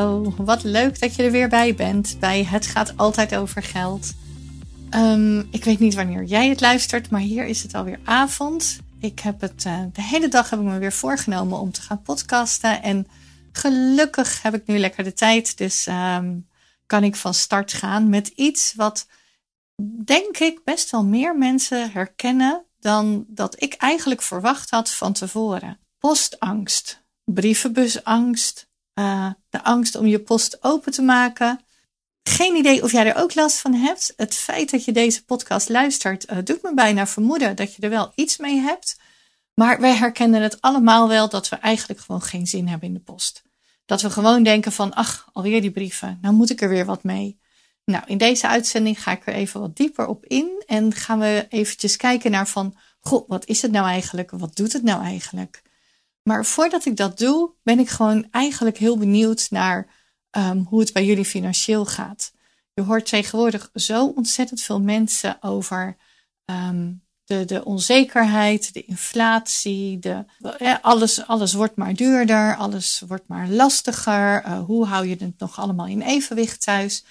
Hallo, wat leuk dat je er weer bij bent bij Het gaat altijd over geld. Um, ik weet niet wanneer jij het luistert, maar hier is het alweer avond. Ik heb het uh, de hele dag heb ik me weer voorgenomen om te gaan podcasten en gelukkig heb ik nu lekker de tijd, dus um, kan ik van start gaan met iets wat denk ik best wel meer mensen herkennen dan dat ik eigenlijk verwacht had van tevoren. Postangst, brievenbusangst, uh, de angst om je post open te maken. Geen idee of jij er ook last van hebt. Het feit dat je deze podcast luistert, uh, doet me bijna vermoeden dat je er wel iets mee hebt. Maar wij herkennen het allemaal wel dat we eigenlijk gewoon geen zin hebben in de post. Dat we gewoon denken van, ach, alweer die brieven, nou moet ik er weer wat mee. Nou, in deze uitzending ga ik er even wat dieper op in en gaan we eventjes kijken naar van, goh, wat is het nou eigenlijk? Wat doet het nou eigenlijk? Maar voordat ik dat doe, ben ik gewoon eigenlijk heel benieuwd naar um, hoe het bij jullie financieel gaat. Je hoort tegenwoordig zo ontzettend veel mensen over um, de, de onzekerheid, de inflatie, de, alles, alles wordt maar duurder, alles wordt maar lastiger. Uh, hoe hou je het nog allemaal in evenwicht thuis?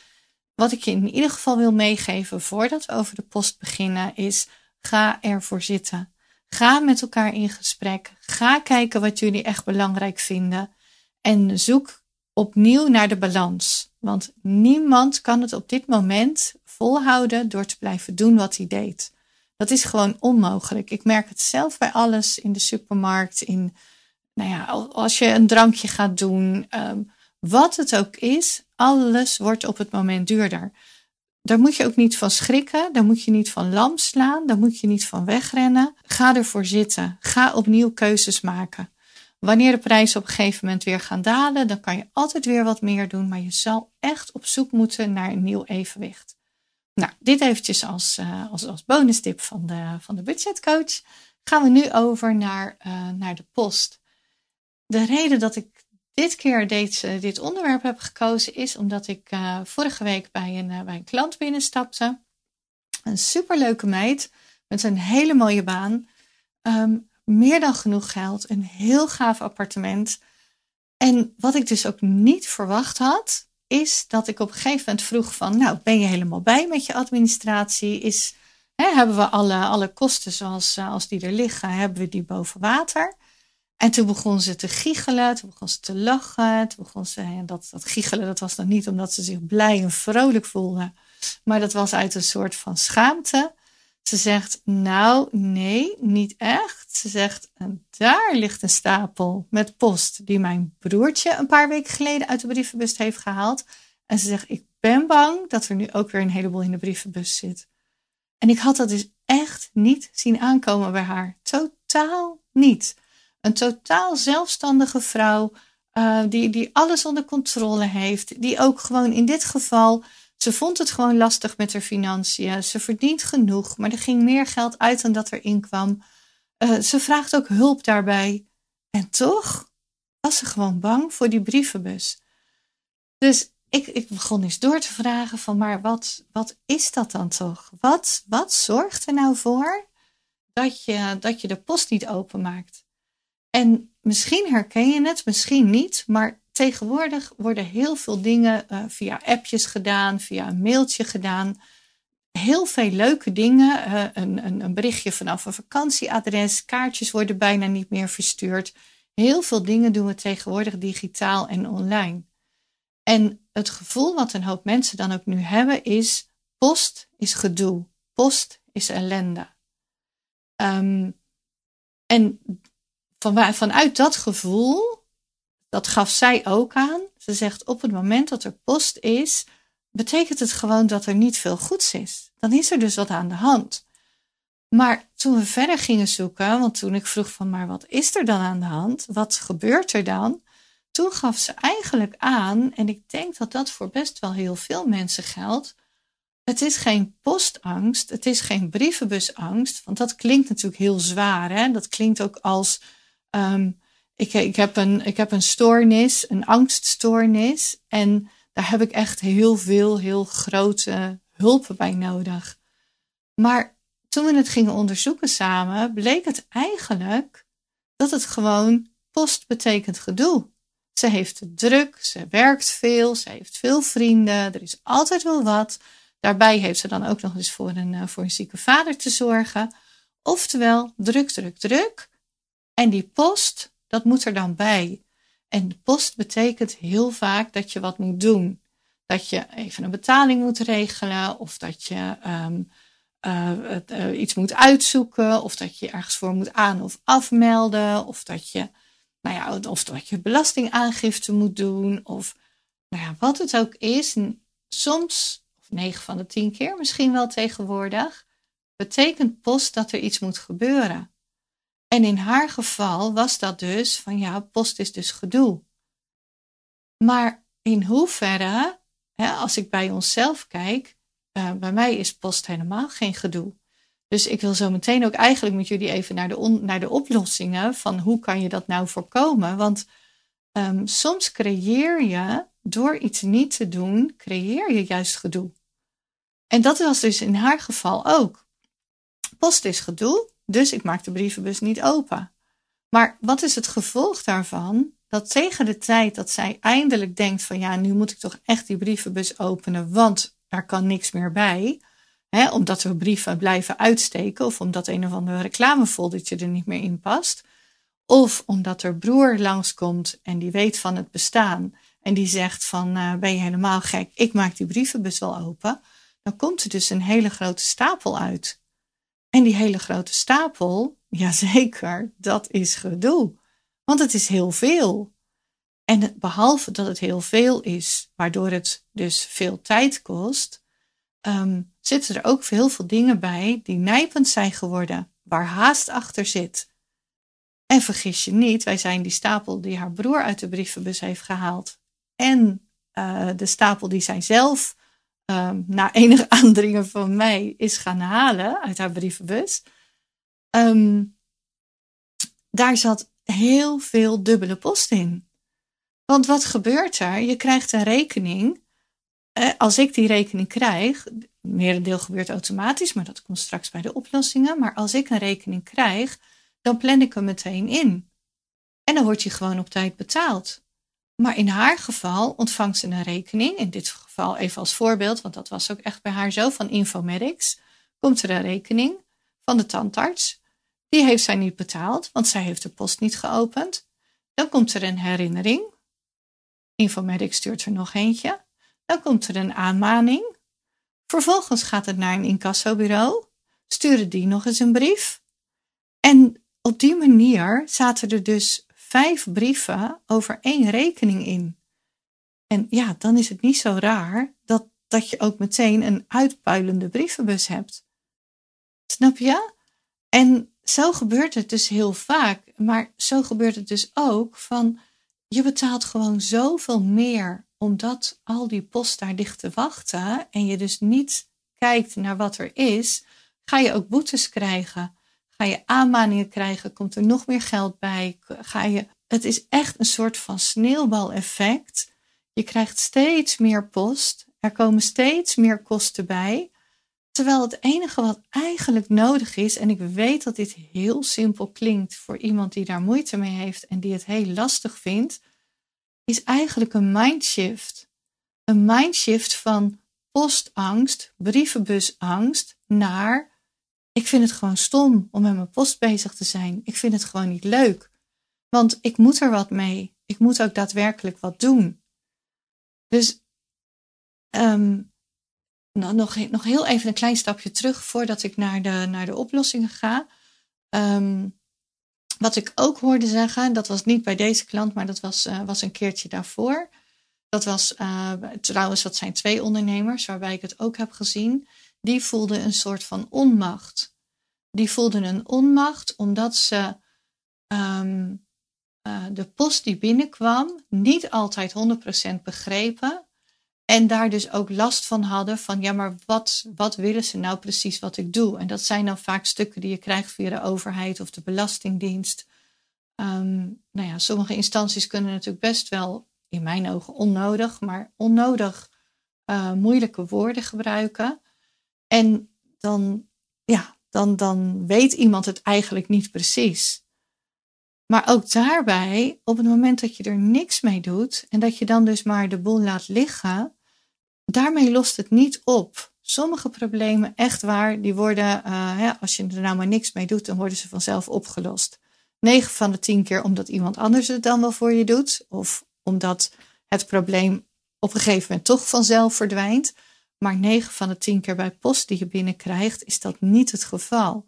Wat ik je in ieder geval wil meegeven voordat we over de post beginnen, is ga ervoor zitten. Ga met elkaar in gesprek. Ga kijken wat jullie echt belangrijk vinden. En zoek opnieuw naar de balans. Want niemand kan het op dit moment volhouden door te blijven doen wat hij deed. Dat is gewoon onmogelijk. Ik merk het zelf bij alles in de supermarkt. In, nou ja, als je een drankje gaat doen, um, wat het ook is, alles wordt op het moment duurder. Daar moet je ook niet van schrikken. Daar moet je niet van lam slaan. Daar moet je niet van wegrennen. Ga ervoor zitten. Ga opnieuw keuzes maken. Wanneer de prijzen op een gegeven moment weer gaan dalen, dan kan je altijd weer wat meer doen. Maar je zal echt op zoek moeten naar een nieuw evenwicht. Nou, dit eventjes als, uh, als, als bonus tip van de, van de budgetcoach. Gaan we nu over naar, uh, naar de post. De reden dat ik dit keer deze, dit onderwerp heb gekozen is omdat ik uh, vorige week bij een, uh, bij een klant binnenstapte. Een superleuke meid met een hele mooie baan. Um, meer dan genoeg geld. Een heel gaaf appartement. En wat ik dus ook niet verwacht had, is dat ik op een gegeven moment vroeg van, nou, ben je helemaal bij met je administratie? Is, hè, hebben we alle, alle kosten zoals als die er liggen, hebben we die boven water? En toen begon ze te giechelen, toen begon ze te lachen. Toen begon ze, en dat, dat giechelen, dat was dan niet omdat ze zich blij en vrolijk voelde. Maar dat was uit een soort van schaamte. Ze zegt, nou nee, niet echt. Ze zegt, en daar ligt een stapel met post die mijn broertje een paar weken geleden uit de brievenbus heeft gehaald. En ze zegt, ik ben bang dat er nu ook weer een heleboel in de brievenbus zit. En ik had dat dus echt niet zien aankomen bij haar. Totaal niet. Een totaal zelfstandige vrouw uh, die, die alles onder controle heeft. Die ook gewoon in dit geval, ze vond het gewoon lastig met haar financiën. Ze verdient genoeg, maar er ging meer geld uit dan dat er inkwam. Uh, ze vraagt ook hulp daarbij. En toch was ze gewoon bang voor die brievenbus. Dus ik, ik begon eens door te vragen van, maar wat, wat is dat dan toch? Wat, wat zorgt er nou voor dat je, dat je de post niet openmaakt? En misschien herken je het, misschien niet, maar tegenwoordig worden heel veel dingen uh, via appjes gedaan, via een mailtje gedaan. Heel veel leuke dingen. Uh, een, een, een, berichtje vanaf een vakantieadres. Kaartjes worden bijna niet meer verstuurd. Heel veel dingen doen we tegenwoordig digitaal en online. En het gevoel wat een hoop mensen dan ook nu hebben is: post is gedoe, post is ellende. Um, en van, vanuit dat gevoel, dat gaf zij ook aan. Ze zegt op het moment dat er post is, betekent het gewoon dat er niet veel goeds is. Dan is er dus wat aan de hand. Maar toen we verder gingen zoeken, want toen ik vroeg van maar wat is er dan aan de hand? Wat gebeurt er dan? Toen gaf ze eigenlijk aan, en ik denk dat dat voor best wel heel veel mensen geldt. Het is geen postangst, het is geen brievenbusangst, want dat klinkt natuurlijk heel zwaar. Hè? Dat klinkt ook als Um, ik, ik, heb een, ik heb een stoornis, een angststoornis. En daar heb ik echt heel veel, heel grote hulp bij nodig. Maar toen we het gingen onderzoeken samen, bleek het eigenlijk dat het gewoon post betekent gedoe. Ze heeft druk, ze werkt veel, ze heeft veel vrienden, er is altijd wel wat. Daarbij heeft ze dan ook nog eens voor een, eh, voor een zieke vader te zorgen. Oftewel, druk, druk, druk. En die post, dat moet er dan bij. En post betekent heel vaak dat je wat moet doen. Dat je even een betaling moet regelen, of dat je um, uh, iets moet uitzoeken, of dat je ergens voor moet aan- of afmelden, of dat je, nou ja, of dat je belastingaangifte moet doen, of nou ja, wat het ook is. soms, of negen van de tien keer misschien wel tegenwoordig, betekent post dat er iets moet gebeuren. En in haar geval was dat dus van ja, post is dus gedoe. Maar in hoeverre, hè, als ik bij onszelf kijk, uh, bij mij is post helemaal geen gedoe. Dus ik wil zo meteen ook eigenlijk met jullie even naar de, naar de oplossingen van hoe kan je dat nou voorkomen. Want um, soms creëer je door iets niet te doen, creëer je juist gedoe. En dat was dus in haar geval ook. Post is gedoe, dus ik maak de brievenbus niet open. Maar wat is het gevolg daarvan? Dat tegen de tijd dat zij eindelijk denkt van ja, nu moet ik toch echt die brievenbus openen, want daar kan niks meer bij. Hè, omdat we brieven blijven uitsteken of omdat een of ander reclamefoldertje er niet meer in past. Of omdat er broer langskomt en die weet van het bestaan en die zegt van uh, ben je helemaal gek, ik maak die brievenbus wel open. Dan komt er dus een hele grote stapel uit. En die hele grote stapel, jazeker, dat is gedoe. Want het is heel veel. En behalve dat het heel veel is, waardoor het dus veel tijd kost, um, zitten er ook heel veel dingen bij die nijpend zijn geworden, waar haast achter zit. En vergis je niet, wij zijn die stapel die haar broer uit de brievenbus heeft gehaald en uh, de stapel die zij zelf um, na enig aandringen van mij is gaan halen uit haar brievenbus. Um, daar zat heel veel dubbele post in. Want wat gebeurt er? Je krijgt een rekening. Eh, als ik die rekening krijg, merendeel gebeurt automatisch, maar dat komt straks bij de oplossingen. Maar als ik een rekening krijg, dan plan ik hem meteen in. En dan wordt je gewoon op tijd betaald. Maar in haar geval ontvangt ze een rekening, in dit geval even als voorbeeld, want dat was ook echt bij haar zo, van Infomedics, komt er een rekening van de tandarts. Die heeft zij niet betaald, want zij heeft de post niet geopend. Dan komt er een herinnering. Infomedics stuurt er nog eentje. Dan komt er een aanmaning. Vervolgens gaat het naar een incassobureau. Sturen die nog eens een brief. En op die manier zaten er dus vijf brieven over één rekening in. En ja, dan is het niet zo raar dat, dat je ook meteen een uitpuilende brievenbus hebt. Snap je? En zo gebeurt het dus heel vaak. Maar zo gebeurt het dus ook van je betaalt gewoon zoveel meer omdat al die post daar ligt te wachten en je dus niet kijkt naar wat er is, ga je ook boetes krijgen. Ga je aanmaningen krijgen, komt er nog meer geld bij. Ga je, het is echt een soort van sneeuwbaleffect. Je krijgt steeds meer post. Er komen steeds meer kosten bij. Terwijl het enige wat eigenlijk nodig is, en ik weet dat dit heel simpel klinkt voor iemand die daar moeite mee heeft en die het heel lastig vindt, is eigenlijk een mindshift. Een mindshift van postangst, brievenbusangst naar ik vind het gewoon stom om met mijn post bezig te zijn. Ik vind het gewoon niet leuk. Want ik moet er wat mee. Ik moet ook daadwerkelijk wat doen. Dus um, nou, nog, nog heel even een klein stapje terug voordat ik naar de, naar de oplossingen ga. Um, wat ik ook hoorde zeggen, dat was niet bij deze klant, maar dat was, uh, was een keertje daarvoor. Dat was uh, trouwens, dat zijn twee ondernemers waarbij ik het ook heb gezien die voelden een soort van onmacht. Die voelden een onmacht omdat ze um, uh, de post die binnenkwam niet altijd 100% begrepen. En daar dus ook last van hadden van ja, maar wat, wat willen ze nou precies wat ik doe? En dat zijn dan vaak stukken die je krijgt via de overheid of de Belastingdienst. Um, nou ja, sommige instanties kunnen natuurlijk best wel, in mijn ogen onnodig, maar onnodig uh, moeilijke woorden gebruiken. En dan, ja, dan, dan weet iemand het eigenlijk niet precies. Maar ook daarbij, op het moment dat je er niks mee doet en dat je dan dus maar de boel laat liggen, daarmee lost het niet op. Sommige problemen, echt waar, die worden, uh, als je er nou maar niks mee doet, dan worden ze vanzelf opgelost. 9 van de 10 keer omdat iemand anders het dan wel voor je doet, of omdat het probleem op een gegeven moment toch vanzelf verdwijnt. Maar 9 van de 10 keer bij post die je binnenkrijgt, is dat niet het geval.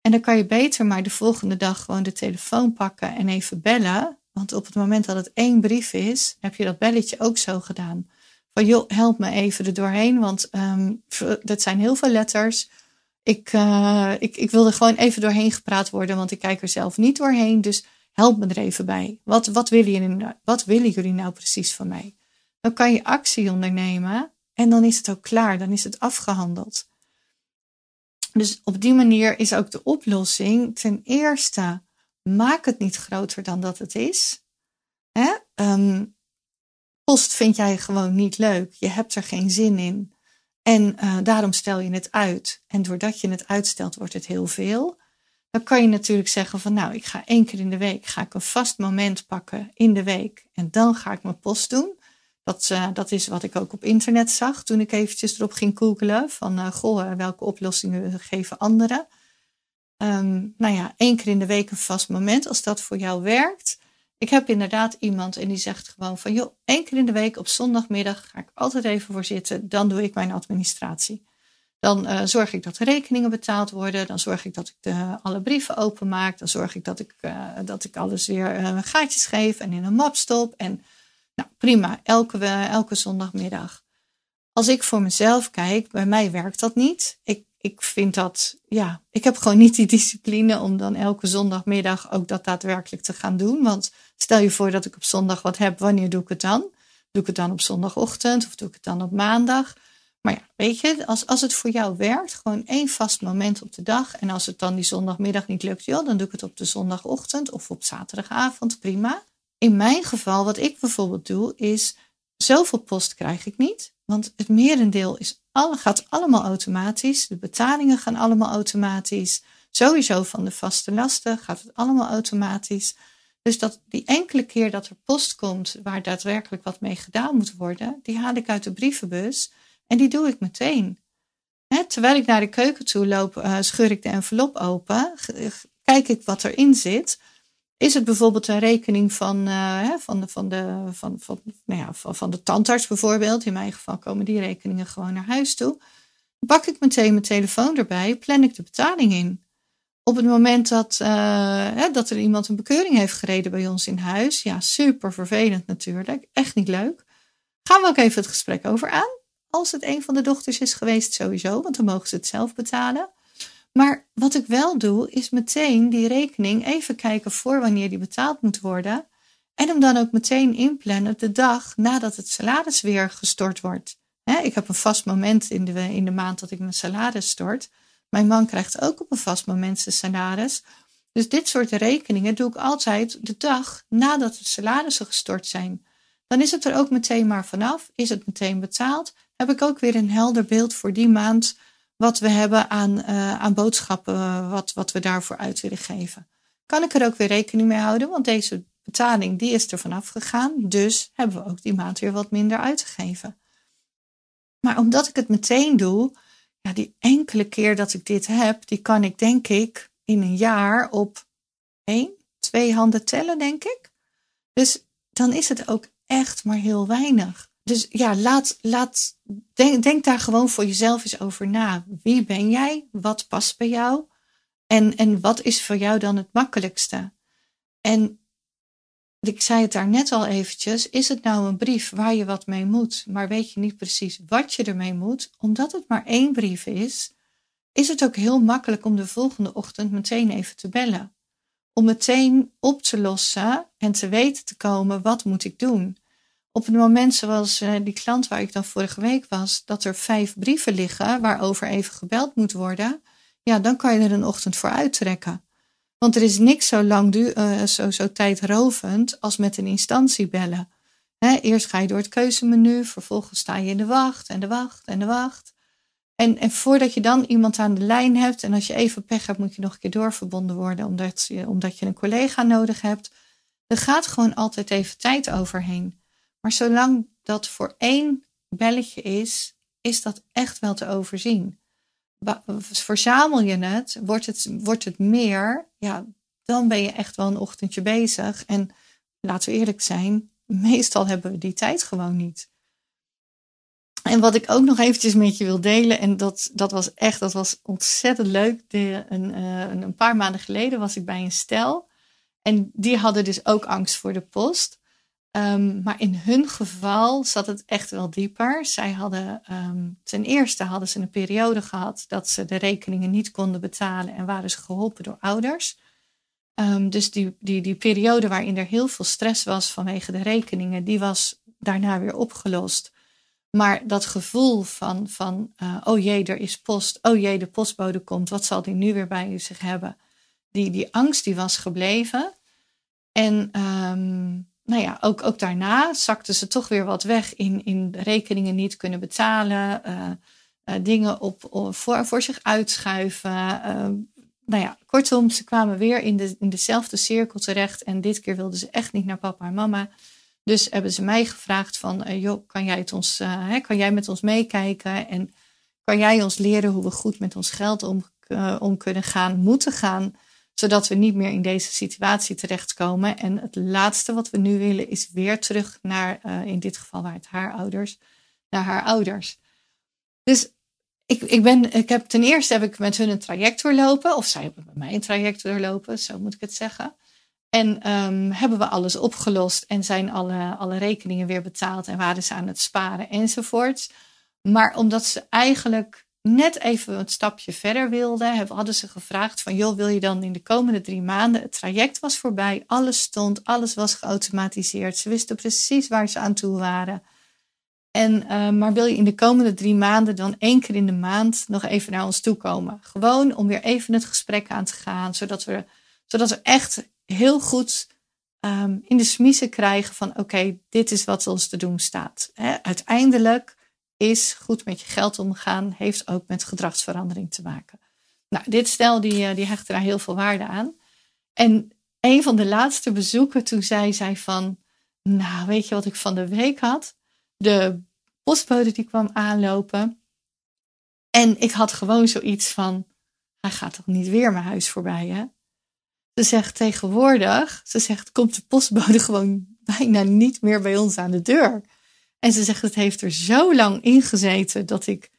En dan kan je beter maar de volgende dag gewoon de telefoon pakken en even bellen. Want op het moment dat het één brief is, heb je dat belletje ook zo gedaan. Van joh, help me even er doorheen, want um, dat zijn heel veel letters. Ik, uh, ik, ik wil er gewoon even doorheen gepraat worden, want ik kijk er zelf niet doorheen. Dus help me er even bij. Wat, wat, willen, jullie, wat willen jullie nou precies van mij? Dan kan je actie ondernemen en dan is het ook klaar, dan is het afgehandeld. Dus op die manier is ook de oplossing ten eerste, maak het niet groter dan dat het is. Hè? Um, post vind jij gewoon niet leuk, je hebt er geen zin in. En uh, daarom stel je het uit. En doordat je het uitstelt, wordt het heel veel. Dan kan je natuurlijk zeggen van nou, ik ga één keer in de week, ga ik een vast moment pakken in de week. En dan ga ik mijn post doen. Dat, uh, dat is wat ik ook op internet zag toen ik eventjes erop ging googelen. Van uh, goh, welke oplossingen geven anderen. Um, nou ja, één keer in de week een vast moment. Als dat voor jou werkt. Ik heb inderdaad iemand en die zegt gewoon van joh, één keer in de week op zondagmiddag ga ik altijd even voor zitten. Dan doe ik mijn administratie. Dan zorg ik dat de rekeningen betaald worden. Dan zorg ik dat ik de, alle brieven openmaak. Dan zorg ik dat ik, dat ik alles weer gaatjes geef en in een map stop. En nou, prima, elke, elke zondagmiddag. Als ik voor mezelf kijk, bij mij werkt dat niet. Ik, ik vind dat, ja, ik heb gewoon niet die discipline om dan elke zondagmiddag ook dat daadwerkelijk te gaan doen. Want stel je voor dat ik op zondag wat heb, wanneer doe ik het dan? Doe ik het dan op zondagochtend of doe ik het dan op maandag? Maar ja, weet je, als, als het voor jou werkt, gewoon één vast moment op de dag. En als het dan die zondagmiddag niet lukt, joh, dan doe ik het op de zondagochtend of op zaterdagavond, prima. In mijn geval, wat ik bijvoorbeeld doe, is zoveel post krijg ik niet. Want het merendeel is, alle, gaat allemaal automatisch. De betalingen gaan allemaal automatisch. Sowieso van de vaste lasten gaat het allemaal automatisch. Dus dat die enkele keer dat er post komt waar daadwerkelijk wat mee gedaan moet worden, die haal ik uit de brievenbus en die doe ik meteen. terwijl ik naar de keuken toe loop, uh, scheur ik de envelop open, kijk ik wat erin zit. Is het bijvoorbeeld een rekening van, uh, van, de, van, van, nou van, van de tandarts bijvoorbeeld? In mijn geval komen die rekeningen gewoon naar huis toe. Pak ik meteen mijn telefoon erbij, plan ik de betaling in. Op het moment dat, uh, dat er iemand een bekeuring heeft gereden bij ons in huis, ja, super vervelend natuurlijk, echt niet leuk. Gaan we ook even het gesprek over aan. Als het een van de dochters is geweest, sowieso, want dan mogen ze het zelf betalen. Maar wat ik wel doe, is meteen die rekening even kijken voor wanneer die betaald moet worden. En hem dan ook meteen inplannen de dag nadat het salaris weer gestort wordt. ik heb een vast moment in de, in de maand dat ik mijn salaris stort. Mijn man krijgt ook op een vast moment zijn salaris. Dus dit soort rekeningen doe ik altijd de dag nadat de salarissen gestort zijn. Dan is het er ook meteen maar vanaf. Is het meteen betaald? Heb ik ook weer een helder beeld voor die maand wat we hebben aan, uh, aan boodschappen, wat, wat we daarvoor uit willen geven. Kan ik er ook weer rekening mee houden, want deze betaling die is er vanaf gegaan, dus hebben we ook die maand weer wat minder uitgegeven. Maar omdat ik het meteen doe, ja, die enkele keer dat ik dit heb, die kan ik denk ik in een jaar op één, twee handen tellen, denk ik. Dus dan is het ook echt maar heel weinig dus ja, laat, laat, denk, denk daar gewoon voor jezelf eens over na. Wie ben jij? Wat past bij jou? En, en wat is voor jou dan het makkelijkste? En ik zei het daar net al eventjes, is het nou een brief waar je wat mee moet, maar weet je niet precies wat je ermee moet, omdat het maar één brief is, is het ook heel makkelijk om de volgende ochtend meteen even te bellen. Om meteen op te lossen en te weten te komen, wat moet ik doen? Op het moment zoals uh, die klant waar ik dan vorige week was, dat er vijf brieven liggen waarover even gebeld moet worden, ja, dan kan je er een ochtend voor uittrekken. Want er is niks zo lang uh, zo, zo tijdrovend als met een instantie bellen. eerst ga je door het keuzemenu, vervolgens sta je in de wacht en de wacht en de wacht. En, en voordat je dan iemand aan de lijn hebt, en als je even pech hebt, moet je nog een keer doorverbonden worden, omdat je, omdat je een collega nodig hebt. Er gaat gewoon altijd even tijd overheen. Maar zolang dat voor één belletje is, is dat echt wel te overzien. Verzamel je het, wordt het, wordt het meer, ja, dan ben je echt wel een ochtendje bezig. En laten we eerlijk zijn, meestal hebben we die tijd gewoon niet. En wat ik ook nog eventjes met je wil delen, en dat, dat was echt, dat was ontzettend leuk. Uh, een paar maanden geleden was ik bij een stel. En die hadden dus ook angst voor de post. Um, maar in hun geval zat het echt wel dieper. Zij hadden um, ten eerste hadden ze een periode gehad dat ze de rekeningen niet konden betalen en waren ze geholpen door ouders. Um, dus die, die, die periode waarin er heel veel stress was vanwege de rekeningen, die was daarna weer opgelost. Maar dat gevoel van, van uh, oh jee, er is post, oh jee, de postbode komt, wat zal die nu weer bij zich hebben? Die, die angst die was gebleven. En nou ja, ook, ook daarna zakten ze toch weer wat weg in, in rekeningen niet kunnen betalen, uh, uh, dingen op, voor, voor zich uitschuiven. Uh, nou ja, kortom, ze kwamen weer in, de, in dezelfde cirkel terecht en dit keer wilden ze echt niet naar papa en mama. Dus hebben ze mij gevraagd van, joh, kan jij, het ons, hè, kan jij met ons meekijken en kan jij ons leren hoe we goed met ons geld om, om kunnen gaan, moeten gaan zodat we niet meer in deze situatie terechtkomen. En het laatste wat we nu willen is weer terug naar, uh, in dit geval waar het haar ouders, naar haar ouders. Dus ik, ik, ben, ik heb ten eerste heb ik met hun een traject doorlopen, of zij hebben met mij een traject doorlopen, zo moet ik het zeggen. En um, hebben we alles opgelost en zijn alle, alle rekeningen weer betaald en waren ze aan het sparen enzovoorts. Maar omdat ze eigenlijk net even een stapje verder wilden, hadden ze gevraagd van, joh, wil je dan in de komende drie maanden, het traject was voorbij, alles stond, alles was geautomatiseerd, ze wisten precies waar ze aan toe waren. En, uh, maar wil je in de komende drie maanden dan één keer in de maand nog even naar ons toe komen? Gewoon om weer even het gesprek aan te gaan, zodat we, zodat we echt heel goed um, in de smiezen krijgen van oké, dit is wat ons te doen staat. Uiteindelijk is goed met je geld omgaan, heeft ook met gedragsverandering te maken. Nou, dit stel die, eh, die hechtte daar heel veel waarde aan. En een van de laatste bezoeken, toen zei zij van, nou, weet je wat ik van de week had? De postbode die kwam aanlopen. En ik had gewoon zoiets van, hij gaat toch niet weer mijn huis voorbij, hè? Ze zegt tegenwoordig, ze zegt, komt de postbode gewoon bijna niet meer bij ons aan de deur. En ze zegt, het heeft er zo lang in gezeten dat ik,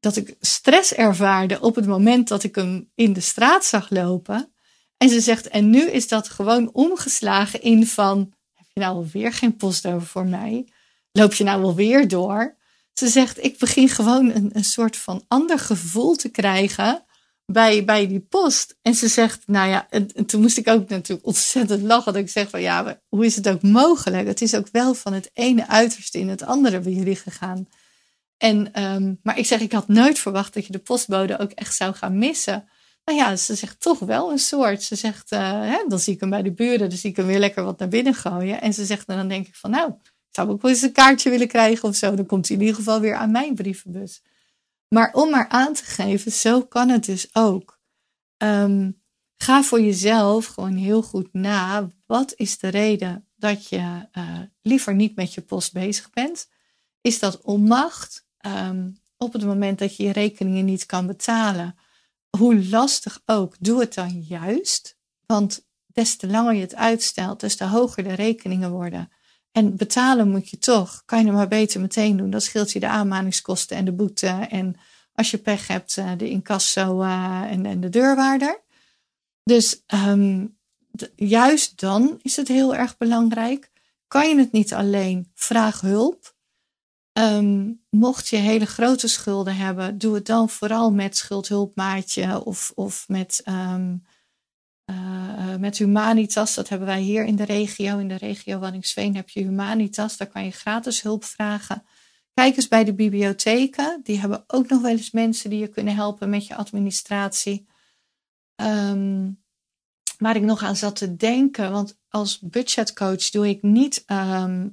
dat ik stress ervaarde op het moment dat ik hem in de straat zag lopen. En ze zegt, en nu is dat gewoon omgeslagen in van, heb je nou alweer geen post over voor mij? Loop je nou alweer door? Ze zegt, ik begin gewoon een, een soort van ander gevoel te krijgen bij, bij die post. En ze zegt, nou ja, en, toen moest ik ook natuurlijk ontzettend lachen. Dat ik zeg van ja, hoe is het ook mogelijk? Het is ook wel van het ene uiterste in het andere bij jullie gegaan. En, um, maar ik zeg, ik had nooit verwacht dat je de postbode ook echt zou gaan missen. Nou ja, ze zegt toch wel een soort. Ze zegt, uh, hè, dan zie ik hem bij de buren, dan zie ik hem weer lekker wat naar binnen gooien. En ze zegt, en dan denk ik van nou, ik zou ook wel eens een kaartje willen krijgen of zo. Dan komt hij in ieder geval weer aan mijn brievenbus. Maar om maar aan te geven, zo kan het dus ook. Um, ga voor jezelf gewoon heel goed na. Wat is de reden dat je uh, liever niet met je post bezig bent? Is dat onmacht? Um, op het moment dat je je rekeningen niet kan betalen, hoe lastig ook, doe het dan juist. Want des te langer je het uitstelt, des te hoger de rekeningen worden. En betalen moet je toch. Kan je het maar beter meteen doen. Dat scheelt je de aanmaningskosten en de boete. En als je pech hebt, eh, de incasso uh, en, de deurwaarder. Dus um, juist dan is het heel erg belangrijk. Kan je het niet alleen, vraag hulp. Um, mocht je hele grote schulden hebben, doe het dan vooral met schuldhulpmaatje of, of met um, uh, met Humanitas, dat hebben wij hier in de regio. In de regio Wanningsveen heb je Humanitas, daar kan je gratis hulp vragen. Kijk eens bij de bibliotheken, die hebben ook nog wel eens mensen die je kunnen helpen met je administratie. Um, waar ik nog aan zat te denken, want als budgetcoach doe ik niet, um,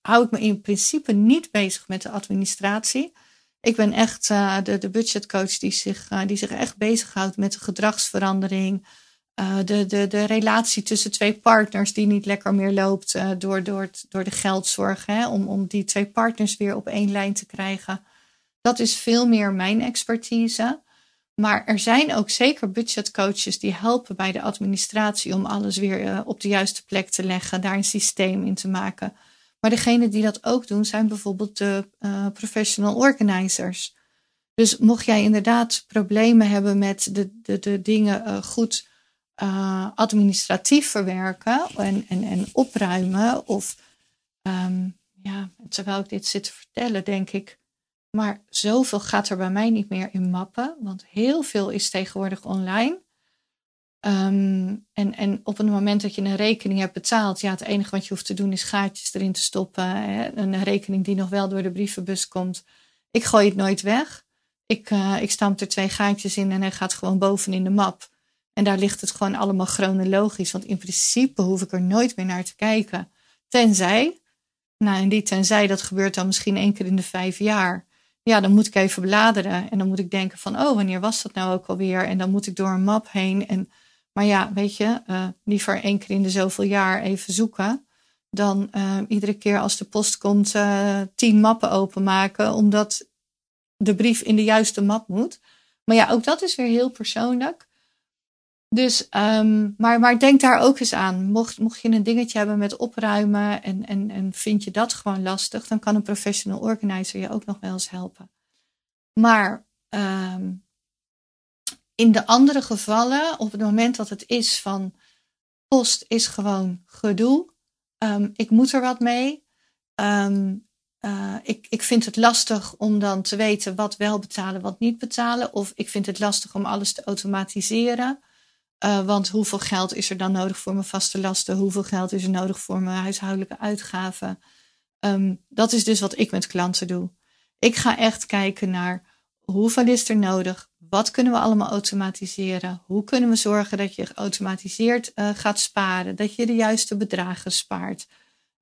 hou ik me in principe niet bezig met de administratie. Ik ben echt de, de budgetcoach die zich, die zich echt bezighoudt met de gedragsverandering. Uh, de, de, de relatie tussen twee partners die niet lekker meer loopt door, door, het, door de geldzorg. Hè, om, om die twee partners weer op één lijn te krijgen. Dat is veel meer mijn expertise. Maar er zijn ook zeker budgetcoaches die helpen bij de administratie om alles weer op de juiste plek te leggen, daar een systeem in te maken. Maar degene die dat ook doen, zijn bijvoorbeeld de professional organizers. Dus mocht jij inderdaad problemen hebben met de, de, de dingen goed uh, administratief verwerken en, en, en opruimen, of um, ja, terwijl ik dit zit te vertellen, denk ik, maar zoveel gaat er bij mij niet meer in mappen, want heel veel is tegenwoordig online. Um, en, en op het moment dat je een rekening hebt betaald, ja, het enige wat je hoeft te doen is gaatjes erin te stoppen. Hè? Een rekening die nog wel door de brievenbus komt. Ik gooi het nooit weg. Ik, uh, ik stamp er twee gaatjes in en hij gaat gewoon boven in de map. En daar ligt het gewoon allemaal chronologisch. Want in principe hoef ik er nooit meer naar te kijken. Tenzij, nou en die tenzij, dat gebeurt dan misschien één keer in de vijf jaar. Ja, dan moet ik even bladeren. En dan moet ik denken van, oh, wanneer was dat nou ook alweer? En dan moet ik door een map heen en maar ja, weet je, uh, liever één keer in de zoveel jaar even zoeken. Dan uh, iedere keer als de post komt uh, tien mappen openmaken. Omdat de brief in de juiste map moet. Maar ja, ook dat is weer heel persoonlijk. Dus, um, maar, maar denk daar ook eens aan. Mocht, mocht je een dingetje hebben met opruimen en, en, en vind je dat gewoon lastig, dan kan een professional organizer je ook nog wel eens helpen. Maar um, in de andere gevallen, op het moment dat het is van post is gewoon gedoe. Um, ik moet er wat mee. Uh, ik, ik vind het lastig om dan te weten wat wel betalen, wat niet betalen. Of ik vind het lastig om alles te automatiseren. Uh, want hoeveel geld is er dan nodig voor mijn vaste lasten? Hoeveel geld is er nodig voor mijn huishoudelijke uitgaven? Um, dat is dus wat ik met klanten doe. Ik ga echt kijken naar hoeveel is er nodig? Wat kunnen we allemaal automatiseren? Hoe kunnen we zorgen dat je geautomatiseerd uh, gaat sparen? Dat je de juiste bedragen spaart?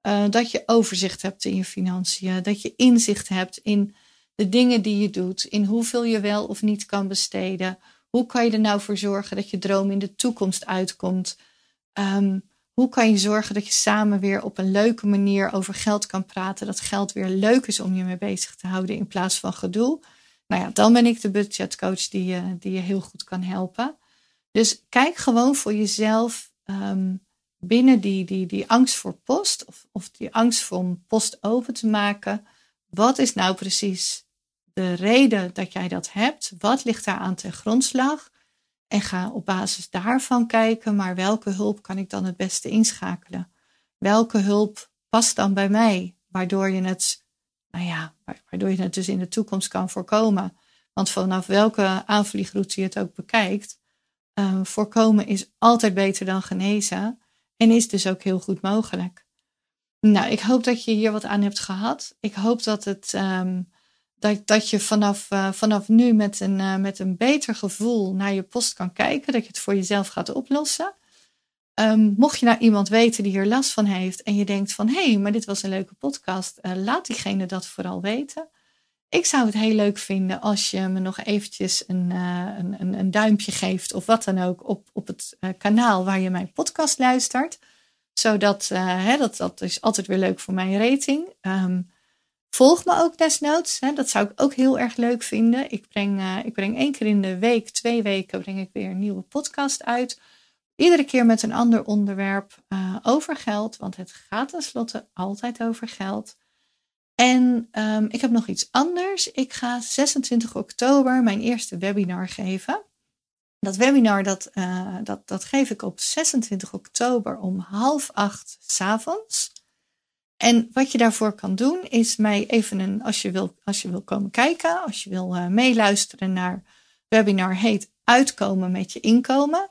Uh, dat je overzicht hebt in je financiën? Dat je inzicht hebt in de dingen die je doet? In hoeveel je wel of niet kan besteden? Hoe kan je er nou voor zorgen dat je droom in de toekomst uitkomt? Um, hoe kan je zorgen dat je samen weer op een leuke manier over geld kan praten? Dat geld weer leuk is om je mee bezig te houden in plaats van gedoe. Nou ja, dan ben ik de budgetcoach die je, die je heel goed kan helpen. Dus kijk gewoon voor jezelf um, binnen die, die, die angst voor post of, of die angst voor om post open te maken. Wat is nou precies de reden dat jij dat hebt? Wat ligt daar aan ten grondslag? En ga op basis daarvan kijken, maar welke hulp kan ik dan het beste inschakelen? Welke hulp past dan bij mij, waardoor je het nou ja, waardoor je het dus in de toekomst kan voorkomen. Want vanaf welke aanvliegroute je het ook bekijkt, uh, voorkomen is altijd beter dan genezen en is dus ook heel goed mogelijk. Nou, ik hoop dat je hier wat aan hebt gehad. Ik hoop dat, het, um, dat, dat je vanaf, uh, vanaf nu met een, uh, met een beter gevoel naar je post kan kijken, dat je het voor jezelf gaat oplossen. Um, mocht je nou iemand weten die hier last van heeft en je denkt van hé, hey, maar dit was een leuke podcast, uh, laat diegene dat vooral weten. Ik zou het heel leuk vinden als je me nog eventjes een, een, een, een, duimpje geeft of wat dan ook op, op het kanaal waar je mijn podcast luistert. Zodat, hè, dat, dat is altijd weer leuk voor mijn rating. Um, volg me ook desnoods. Hè, dat zou ik ook heel erg leuk vinden. Ik breng, ik breng één keer in de week, twee weken, breng ik weer een nieuwe podcast uit Iedere keer met een ander onderwerp uh, over geld, want het gaat tenslotte altijd over geld. En um, ik heb nog iets anders. Ik ga 26 oktober mijn eerste webinar geven. Dat webinar dat, uh, dat, dat geef ik op 26 oktober om half acht s avonds. En wat je daarvoor kan doen, is mij even een, als je wil, als je wil komen kijken, als je wil uh, meeluisteren naar webinar heet Uitkomen met je inkomen.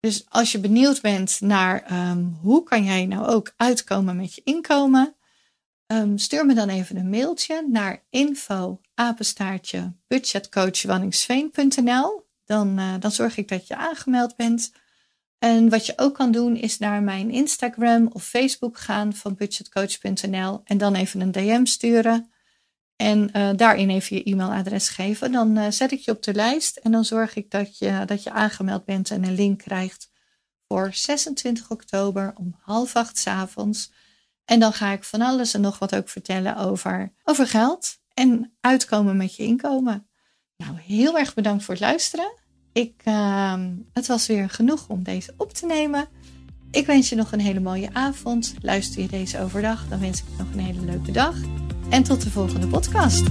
Dus als je benieuwd bent naar um, hoe kan jij nou ook uitkomen met je inkomen, um, stuur me dan even een mailtje naar info apenstaartje budgetcoachwanningsveen.nl. Dan, uh, dan zorg ik dat je aangemeld bent. En wat je ook kan doen is naar mijn Instagram of Facebook gaan van budgetcoach.nl en dan even een DM sturen. En uh, daarin even je e-mailadres geven. Dan uh, zet ik je op de lijst en dan zorg ik dat je, dat je aangemeld bent en een link krijgt voor 26 oktober om half acht s avonds. En dan ga ik van alles en nog wat ook vertellen over, over geld en uitkomen met je inkomen. Nou, heel erg bedankt voor het luisteren. Ik, uh, het was weer genoeg om deze op te nemen. Ik wens je nog een hele mooie avond. Luister je deze overdag, dan wens ik je nog een hele leuke dag. En tot de volgende podcast.